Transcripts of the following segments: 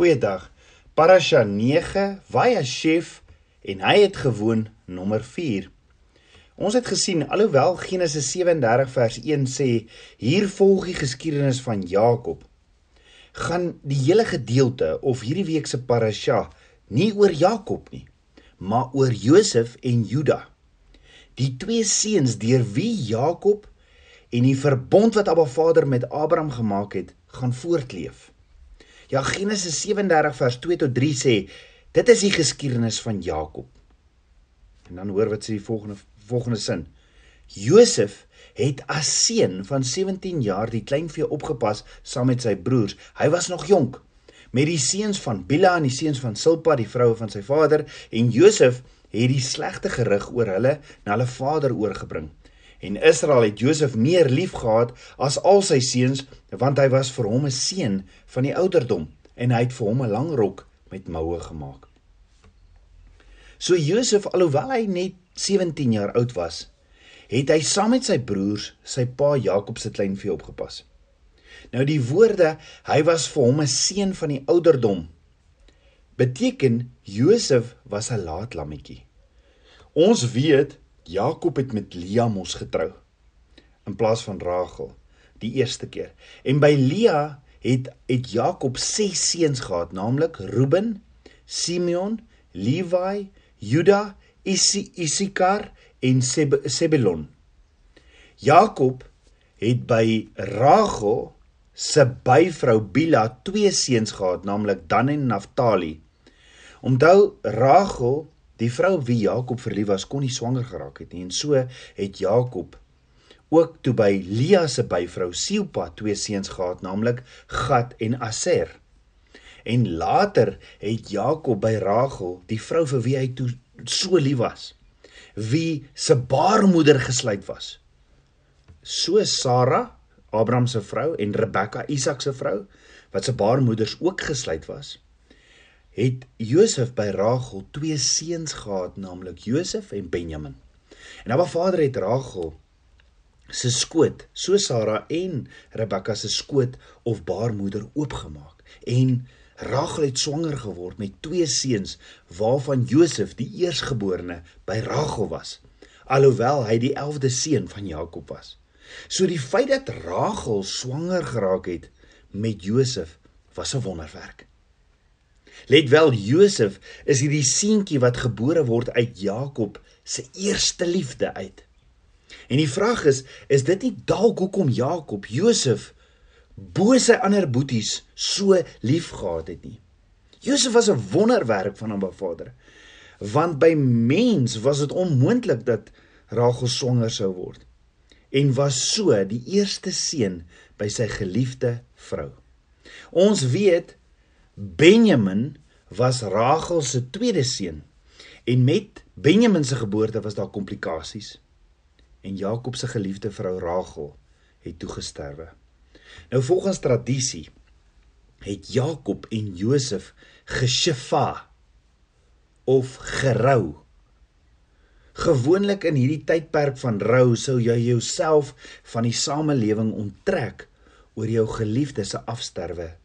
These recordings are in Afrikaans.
Goeiedag. Parasha 9, Vayashev en hy het gewoon nommer 4. Ons het gesien alhoewel Genesis 37 vers 1 sê hier volg die geskiedenis van Jakob, gaan die hele gedeelte of hierdie week se parasha nie oor Jakob nie, maar oor Josef en Juda. Die twee seuns deur wie Jakob en die verbond wat Abba Vader met Abraham gemaak het, gaan voortleef. Ja Genesis 37 vers 2 tot 3 sê dit is die geskiedenis van Jakob. En dan hoor wat sê die volgende volgende sin. Josef het as seun van 17 jaar die kleinvee opgepas saam met sy broers. Hy was nog jonk met die seuns van Bila en die seuns van Silpa, die vroue van sy vader, en Josef het die slegte gerug oor hulle na hulle vader oorgebring. En Israel het Josef meer liefgehad as al sy seuns, want hy was vir hom 'n seun van die ouderdom en hy het vir hom 'n lang rok met moue gemaak. So Josef, alhoewel hy net 17 jaar oud was, het hy saam met sy broers sy pa Jakob se kleinvee opgepas. Nou die woorde hy was vir hom 'n seun van die ouderdom beteken Josef was 'n laat lammetjie. Ons weet Jakob het met Lia mos getrou in plaas van Rachel die eerste keer. En by Lia het het Jakob 6 seuns gehad, naamlik Reuben, Simeon, Levi, Juda, Issachar en Zebulon. Jakob het by Rachel se byvrou Bila twee seuns gehad, naamlik Dan en Naphtali. Onthou Rachel Die vrou wie Jakob verlief was, kon nie swanger geraak het nie en so het Jakob ook toe by Lia se byvrou Silpa twee seuns gehad, naamlik Gad en Aser. En later het Jakob by Rachel, die vrou vir wie hy toe so lief was, wie se baarmoeder gesluit was. So Sara, Abraham se vrou en Rebekka, Isak se vrou, wat se baarmoeders ook gesluit was het Josef by Rachel twee seuns gehad, naamlik Josef en Benjamin. En Abba Vader het Rachel se skoot, so Sara en Rebekka se skoot of baarmoeder oopgemaak en Rachel het swanger geword met twee seuns waarvan Josef die eersgeborene by Rachel was, alhoewel hy die 11de seun van Jakob was. So die feit dat Rachel swanger geraak het met Josef was 'n wonderwerk. Let wel Josef is hierdie seentjie wat gebore word uit Jakob se eerste liefde uit. En die vraag is, is dit nie dalk hoekom Jakob Josef bo sy ander boeties so liefgehad het nie? Josef was 'n wonderwerk van hom Vader. Want by mens was dit onmoontlik dat Rachel swanger sou word en was so die eerste seun by sy geliefde vrou. Ons weet Benjamin was Rachel se tweede seun en met Benjamin se geboorte was daar komplikasies en Jakob se geliefde vrou Rachel het toe gesterwe. Nou volgens tradisie het Jakob en Josef geshifa of gerou. Gewoonlik in hierdie tydperk van rou sou jy jouself van die samelewing onttrek oor jou geliefde se afsterwe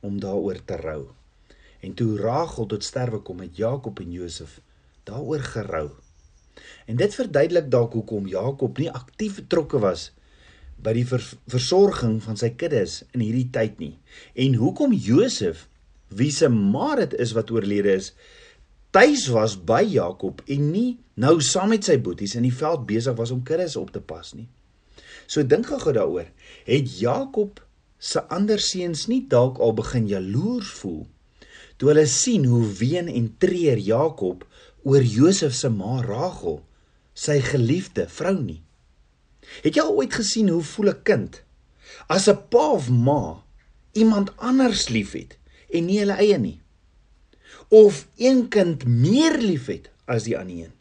om daaroor te rou. En toe Rachel tot sterwe kom met Jakob en Josef daaroor gerou. En dit verduidelik dalk hoekom Jakob nie aktief betrokke was by die vers versorging van sy kuddes in hierdie tyd nie. En hoekom Josef, wie se ma dit is wat oorlede is, tuis was by Jakob en nie nou saam met sy boeties in die veld besig was om kuddes op te pas nie. So dink gou daaroor. Het Jakob se ander seuns nie dalk al begin jaloers voel toe hulle sien hoe ween en treur Jakob oor Josef se ma Rachel, sy geliefde vrou nie. Het jy al ooit gesien hoe voel 'n kind as 'n pa of ma iemand anders liefhet en nie hulle eie nie? Of een kind meer liefhet as die ander een?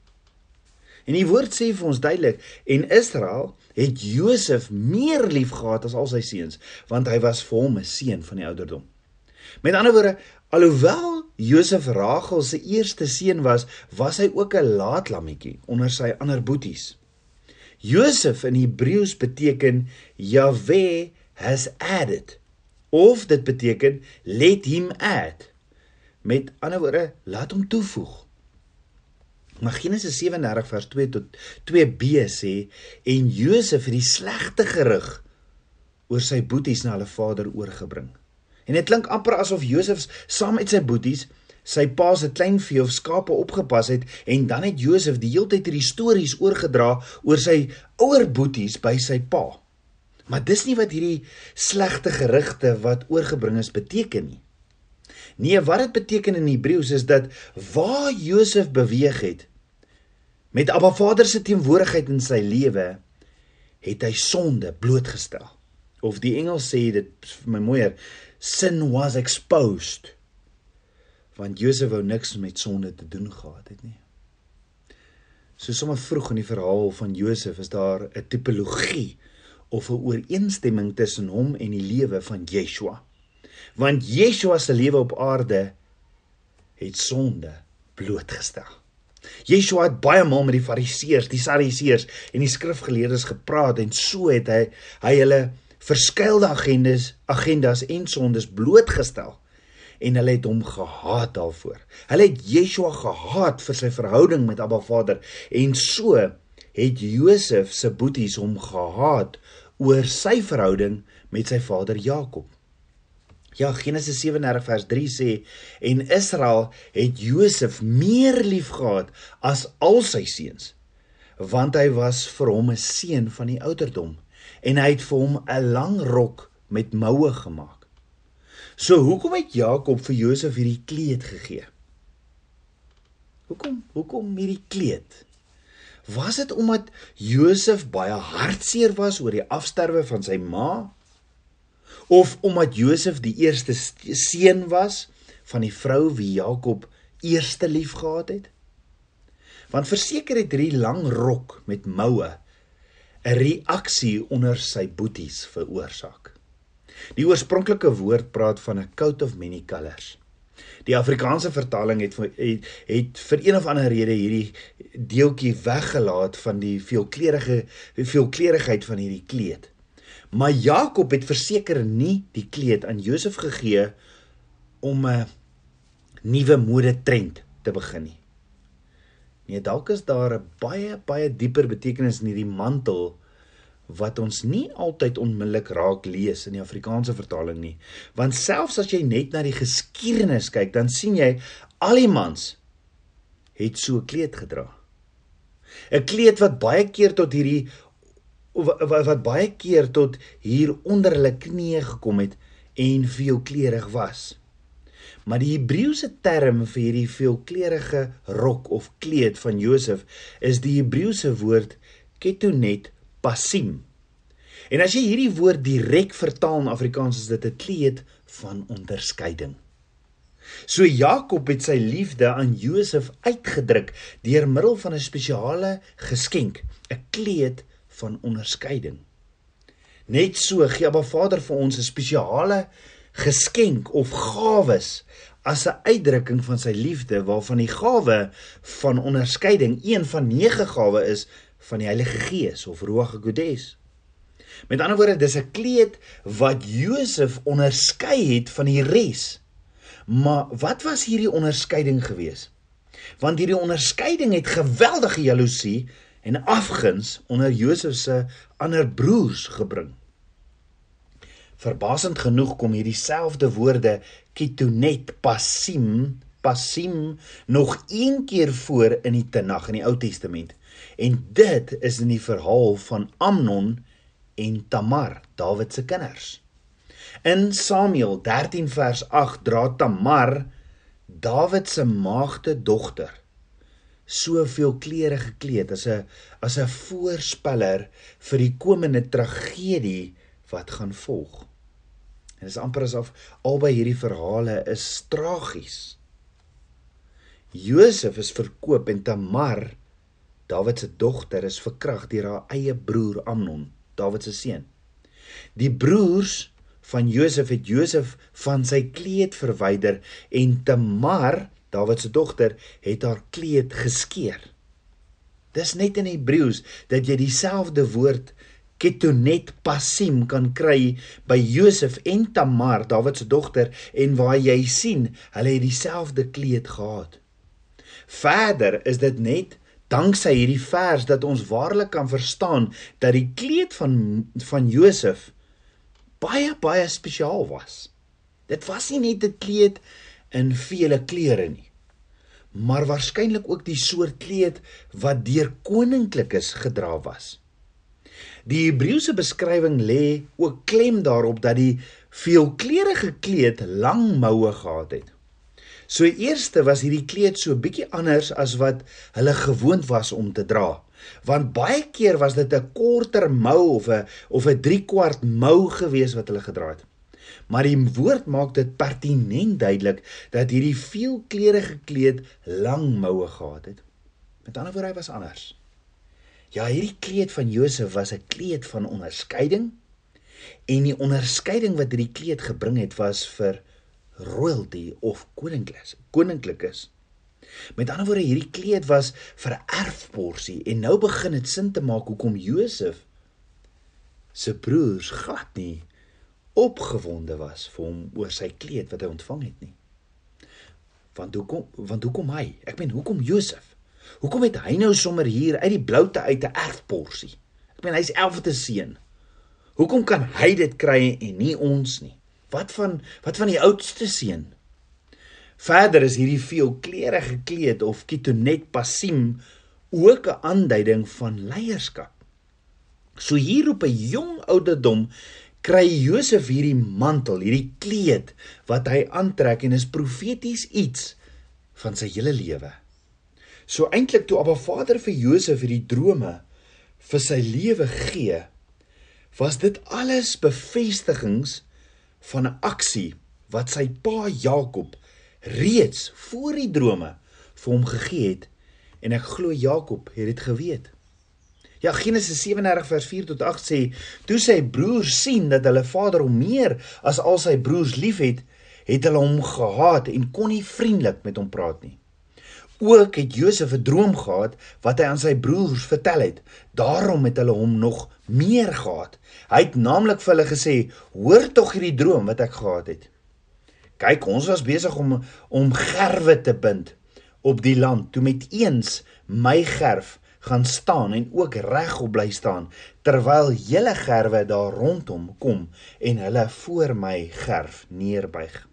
En die woord sê vir ons duidelik en Israel het Josef meer liefgehad as al sy seuns want hy was vir hom 'n seun van die ouderdom. Met ander woorde, alhoewel Josef Rachel se eerste seun was, was hy ook 'n laat lammetjie onder sy ander boeties. Josef in Hebreëus beteken Yahweh has added of dit beteken let him add. Met ander woorde, laat hom toevoeg. Maar Genesis 37 vers 2 tot 2b sê en Josef het die slegte gerug oor sy boeties na hulle vader oorgebring. En dit klink amper asof Josef saam met sy boeties sy pa se kleinvee of skape opgepas het en dan het Josef die hele tyd hierdie stories oorgedra oor sy ouer boeties by sy pa. Maar dis nie wat hierdie slegte gerugte wat oorgebring is beteken nie. Nee, wat dit beteken in Hebreëus is dat waar Josef beweeg het met Abba Vader se teenwoordigheid in sy lewe, het hy sonde blootgestel. Of die Engels sê dit vir my mooier, sin was exposed. Want Josef wou niks met sonde te doen gehad het nie. So sommer vroeg in die verhaal van Josef is daar 'n tipologie of 'n ooreenstemming tussen hom en die lewe van Yeshua want Yeshua se lewe op aarde het sonde blootgestel. Yeshua het baie maal met die Fariseërs, die Sadduseërs en die skrifgeleerdes gepraat en so het hy hy hulle verskeie agendas, agendas en sondes blootgestel en hulle het hom gehaat daarvoor. Hulle het Yeshua gehaat vir sy verhouding met Abba Vader en so het Josef se boeties hom gehaat oor sy verhouding met sy vader Jakob. Ja, Genesis 37 vers 3 sê en Israel het Josef meer liefgehad as al sy seuns want hy was vir hom 'n seun van die ouderdom en hy het vir hom 'n lang rok met moue gemaak. So hoekom het Jakob vir Josef hierdie kleed gegee? Hoekom? Hoekom hierdie kleed? Was dit omdat Josef baie hartseer was oor die afsterwe van sy ma? Of omdat Josef die eerste seun was van die vrou wie Jakob eerste lief gehad het? Want verseker het hierdie lang rok met moue 'n reaksie onder sy boeties veroorsaak. Die oorspronklike woord praat van 'n coat of many colours. Die Afrikaanse vertaling het het, het vir een of ander rede hierdie deeltjie weggelaat van die veelkleurige veelkleurigheid van hierdie kleed. Maar Jakob het verseker nie die kleed aan Josef gegee om 'n nuwe mode trend te begin nie. Nee, dalk is daar 'n baie baie dieper betekenis in hierdie mantel wat ons nie altyd onmiddellik raak lees in die Afrikaanse vertaling nie. Want selfs as jy net na die geskiedenis kyk, dan sien jy al die mans het so 'n kleed gedra. 'n Kleed wat baie keer tot hierdie wat, wat baie keer tot hier onder hulle knieë gekom het en veelkleurig was. Maar die Hebreëse term vir hierdie veelkleurige rok of kleed van Josef is die Hebreëse woord ketonet pasim. En as jy hierdie woord direk vertaal in Afrikaans is dit 'n kleed van onderskeiding. So Jakob het sy liefde aan Josef uitgedruk deur middel van 'n spesiale geskenk, 'n kleed van onderskeiding. Net so gee Abba Vader vir ons 'n spesiale geskenk of gawes as 'n uitdrukking van sy liefde waarvan die gawe van onderskeiding een van nege gawe is van die Heilige Gees of Ruach HaKodes. Met ander woorde, dis 'n kleed wat Josef onderskei het van die res. Maar wat was hierdie onderskeiding gewees? Want hierdie onderskeiding het geweldige jaloesie en afguns onder Josef se ander broers gebring. Verbasend genoeg kom hierdie selfde woorde kitonet pasim pasim nog een keer voor in die Tanakh in die Ou Testament. En dit is in die verhaal van Amnon en Tamar, Dawid se kinders. In Samuel 13 vers 8 dra Tamar Dawid se maagde dogter soveel klere gekleed as 'n as 'n voorspeller vir die komende tragedie wat gaan volg. En dit is amper asof albei hierdie verhale is tragies. Josef is verkoop en Tamar, Dawid se dogter, is verkragt deur haar eie broer Amnon, Dawid se seun. Die broers van Josef het Josef van sy kleed verwyder en Tamar Dawid se dogter het haar kleed geskeur. Dis net in Hebreëus dat jy dieselfde woord Ketonet Pasim kan kry by Josef en Tamar, Dawid se dogter, en waar jy sien, hulle het dieselfde kleed gehad. Verder is dit net danksy hierdie vers dat ons waarlik kan verstaan dat die kleed van van Josef baie baie spesiaal was. Dit was nie net 'n kleed in vele kleure nie, maar waarskynlik ook die soort kleed wat deur koninklikes gedra was. Die Hebreëse beskrywing lê ook klem daarop dat die veelkleurige kleed lang moue gehad het. So eerste was hierdie kleed so bietjie anders as wat hulle gewoond was om te dra. Want baie keer was dit 'n korter mou of 'n of 'n 3 kwart mou gewees wat hulle gedra het. Maar die woord maak dit pertinent duidelik dat hierdie veelkleurige kleed lang moue gehad het. Met ander woorde hy was anders. Ja, hierdie kleed van Josef was 'n kleed van onderskeiding en die onderskeiding wat hierdie kleed gebring het was vir royalty of koninklikes, koninklikes. Met ander woorde, hierdie kleed was vir 'n erfporsie en nou begin dit sin te maak hoekom Josef se broers glad nie opgewonde was vir hom oor sy kleed wat hy ontvang het nie. Want hoekom want hoekom hy? Ek meen hoekom Josef? Hoekom het hy nou sommer hier uit die bloute uit 'n erfporsie? Ek meen hy's 11de seun. Hoekom kan hy dit kry en nie ons nie? Wat van wat van die oudste seun? Verder is hierdie veelkleurige gekleed of kitonet pasim ook 'n aanduiding van leierskap. So hier op 'n jong ouderdom kry Josef hierdie mantel, hierdie kleed wat hy aantrek en is profeties iets van sy hele lewe. So eintlik toe Abba Vader vir Josef hierdie drome vir sy lewe gee, was dit alles bevestigings van 'n aksie wat sy pa Jakob reeds voor die drome vir hom gegee het en ek glo Jakob het dit geweet. Ja Genesis 37 vers 4 tot 8 sê toe sy broers sien dat hulle vader hom meer as al sy broers liefhet, het hulle hom gehaat en kon nie vriendelik met hom praat nie. Ook het Josef 'n droom gehad wat hy aan sy broers vertel het. Daarom het hulle hom nog meer gehaat. Hy het naamlik vir hulle gesê: "Hoor tog hierdie droom wat ek gehad het. Kyk, ons was besig om om gerwe te bind op die land toe met eens my gerf gaan staan en ook regop bly staan terwyl hele gerwe daar rondom kom en hulle voor my gerf neerbuig."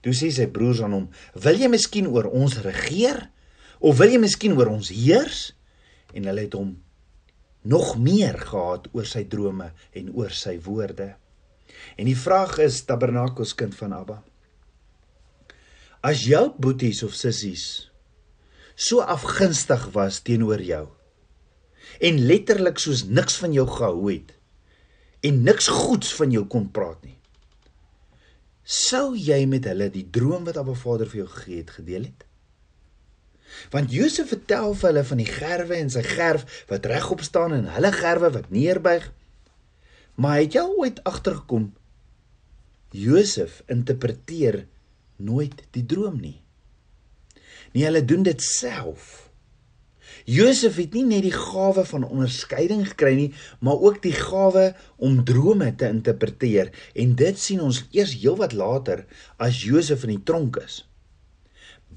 Toe sê sy broers aan hom: "Wil jy miskien oor ons regeer of wil jy miskien oor ons heers?" En hulle het hom nog meer gehaat oor sy drome en oor sy woorde. En die vraag is Tabernakels kind van Abba. As jou boeties of sissies so afgunstig was teenoor jou en letterlik soos niks van jou gehou het en niks goeds van jou kon praat nie sou jy met hulle die droom wat Abba Vader vir jou gegee het gedeel het? Want Josef vertel vir hulle van die gerwe en sy gerf wat regop staan en hulle gerwe wat neerbuig. Maar het jy ooit agtergekom Josef interpreteer nooit die droom nie. Nee, hulle doen dit self. Josef het nie net die gawe van onderskeiding gekry nie, maar ook die gawe om drome te interpreteer en dit sien ons eers heelwat later as Josef in die tronk is.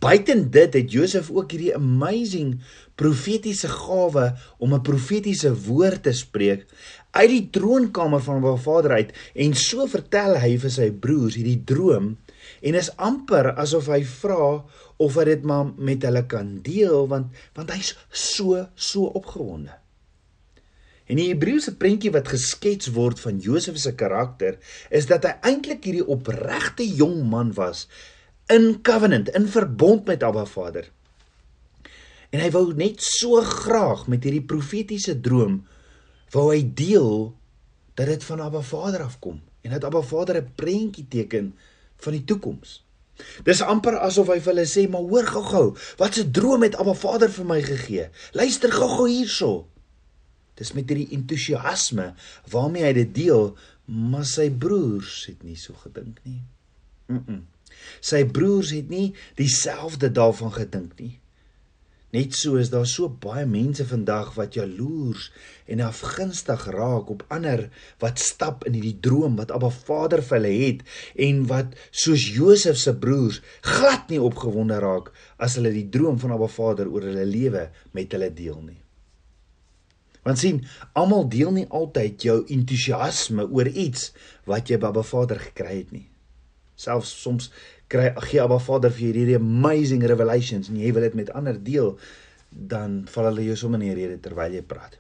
Buiten dit het Josef ook hierdie amazing profetiese gawe om 'n profetiese woord te spreek uit die troonkamer van sy vader uit en so vertel hy vir sy broers hierdie droom en is amper asof hy vra of hy dit maar met hulle kan deel want want hy's so so opgewonde. En die Hebreëse prentjie wat geskets word van Josef se karakter is dat hy eintlik hierdie opregte jong man was in covenant, in verbond met Abba Vader. En hy wou net so graag met hierdie profetiese droom wou hy deel dat dit van Abba Vader afkom en dat Abba Vader 'n prentjie teken van die toekoms. Dis amper asof hy vir hulle sê, "Maar hoor gou-gou, wat 'n droom het Abba Vader vir my gegee. Luister gou-gou hierso." Dis met hierdie entoesiasme waarmee hy dit deel, maar sy broers het nie so gedink nie. Mm. -mm. Sy broers het nie dieselfde daarvan gedink nie. Net so is daar so baie mense vandag wat jaloers en afgunstig raak op ander wat stap in hierdie droom wat Abba Vader vir hulle het en wat soos Josef se broers glad nie opgewonde raak as hulle die droom van Abba Vader oor hulle lewe met hulle deel nie. Want sien, almal deel nie altyd jou entoesiasme oor iets wat jy by Abba Vader gekry het nie. Selfs soms kry gee Abba Vader vir hierdie amazing revelations en jy wil dit met ander deel, dan val hulle jou sommer in die rede terwyl jy praat.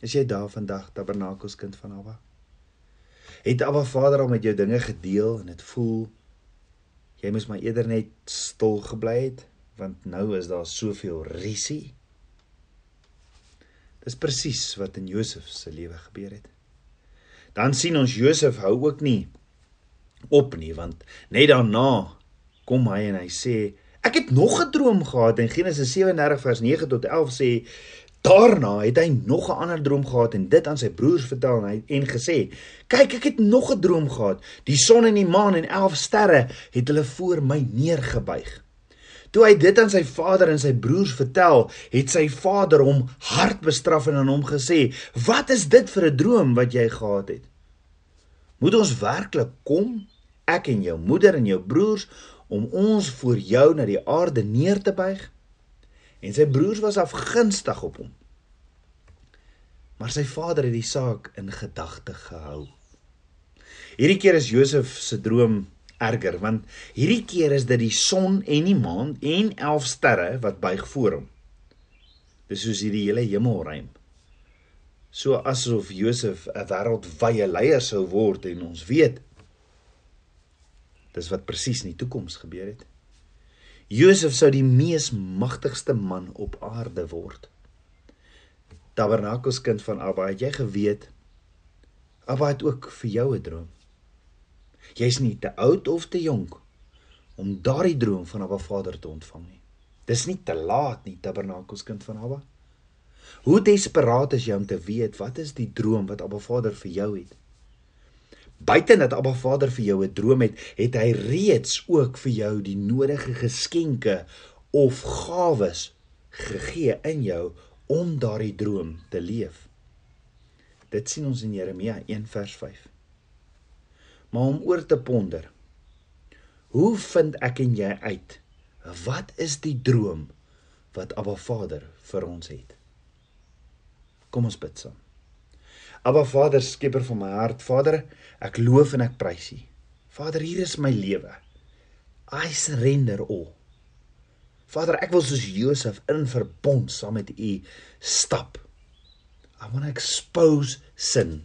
Is jy daar vandag Tabernakels kind van Abba? Het Abba Vader al met jou dinge gedeel en dit voel jy moes maar eerder net stil gebly het want nou is daar soveel risie. Dis presies wat in Josef se lewe gebeur het. Dan sien ons Josef hou ook nie op nie want net daarna kom hy en hy sê ek het nog 'n droom gehad. En Genesis 37 vers 9 tot 11 sê daarna het hy nog 'n ander droom gehad en dit aan sy broers vertel en hy en gesê kyk ek het nog 'n droom gehad. Die son en die maan en 11 sterre het hulle voor my neergebuig. Toe hy dit aan sy vader en sy broers vertel, het sy vader hom hard bestraf en aan hom gesê: "Wat is dit vir 'n droom wat jy gehad het?" Moet ons werklik kom ek en jou moeder en jou broers om ons voor jou na die aarde neer te buig. En sy broers was afgunstig op hom. Maar sy vader het die saak in gedagte gehou. Hierdie keer is Josef se droom erger want hierdie keer is dit die son en die maan en 11 sterre wat buig voor hom. Dis soos hierdie hele hemelruim. So asof Josef 'n wêreldwye leier sou word en ons weet Dis wat presies in die toekoms gebeur het. Josef sou die mees magtigste man op aarde word. Tabernakels kind van Abba, het jy geweet Abba het ook vir jou 'n droom. Jy's nie te oud of te jonk om daardie droom van Abba Vader te ontvang nie. Dis nie te laat nie, Tabernakels kind van Abba. Hoe desperaat is jy om te weet wat is die droom wat Abba Vader vir jou het? Buite dat Abba Vader vir jou 'n droom het, het hy reeds ook vir jou die nodige geskenke of gawes gegee in jou om daardie droom te leef. Dit sien ons in Jeremia 1 vers 5. Maar om oor te ponder. Hoe vind ek en jy uit wat is die droom wat Abba Vader vir ons het? Kom ons bid saam. Abba Vader, skepper van my hart, Vader, ek loof en ek prys U. Vader, hier is my lewe. I surrender all. Vader, ek wil soos Josef in verbond saam met U stap. I want to expose sin.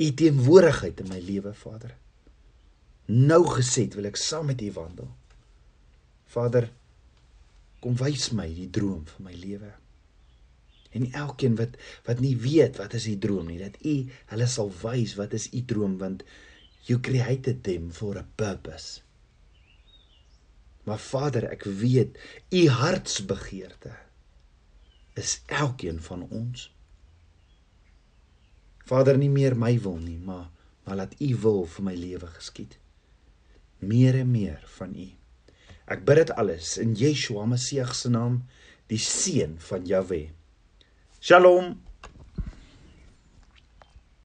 U teenwoordigheid in my lewe, Vader. Nou geset wil ek saam met U wandel. Vader, kom wys my die droom van my lewe en elkeen wat wat nie weet wat is u droom nie dat u hulle sal wys wat is u droom want you created them for a purpose. Maar Vader ek weet u hartsbegeerte is elkeen van ons. Vader nie meer my wil nie maar maar laat u wil vir my lewe geskied. Meer en meer van u. Ek bid dit alles in Yeshua Messie se naam die seun van Jahweh שלום.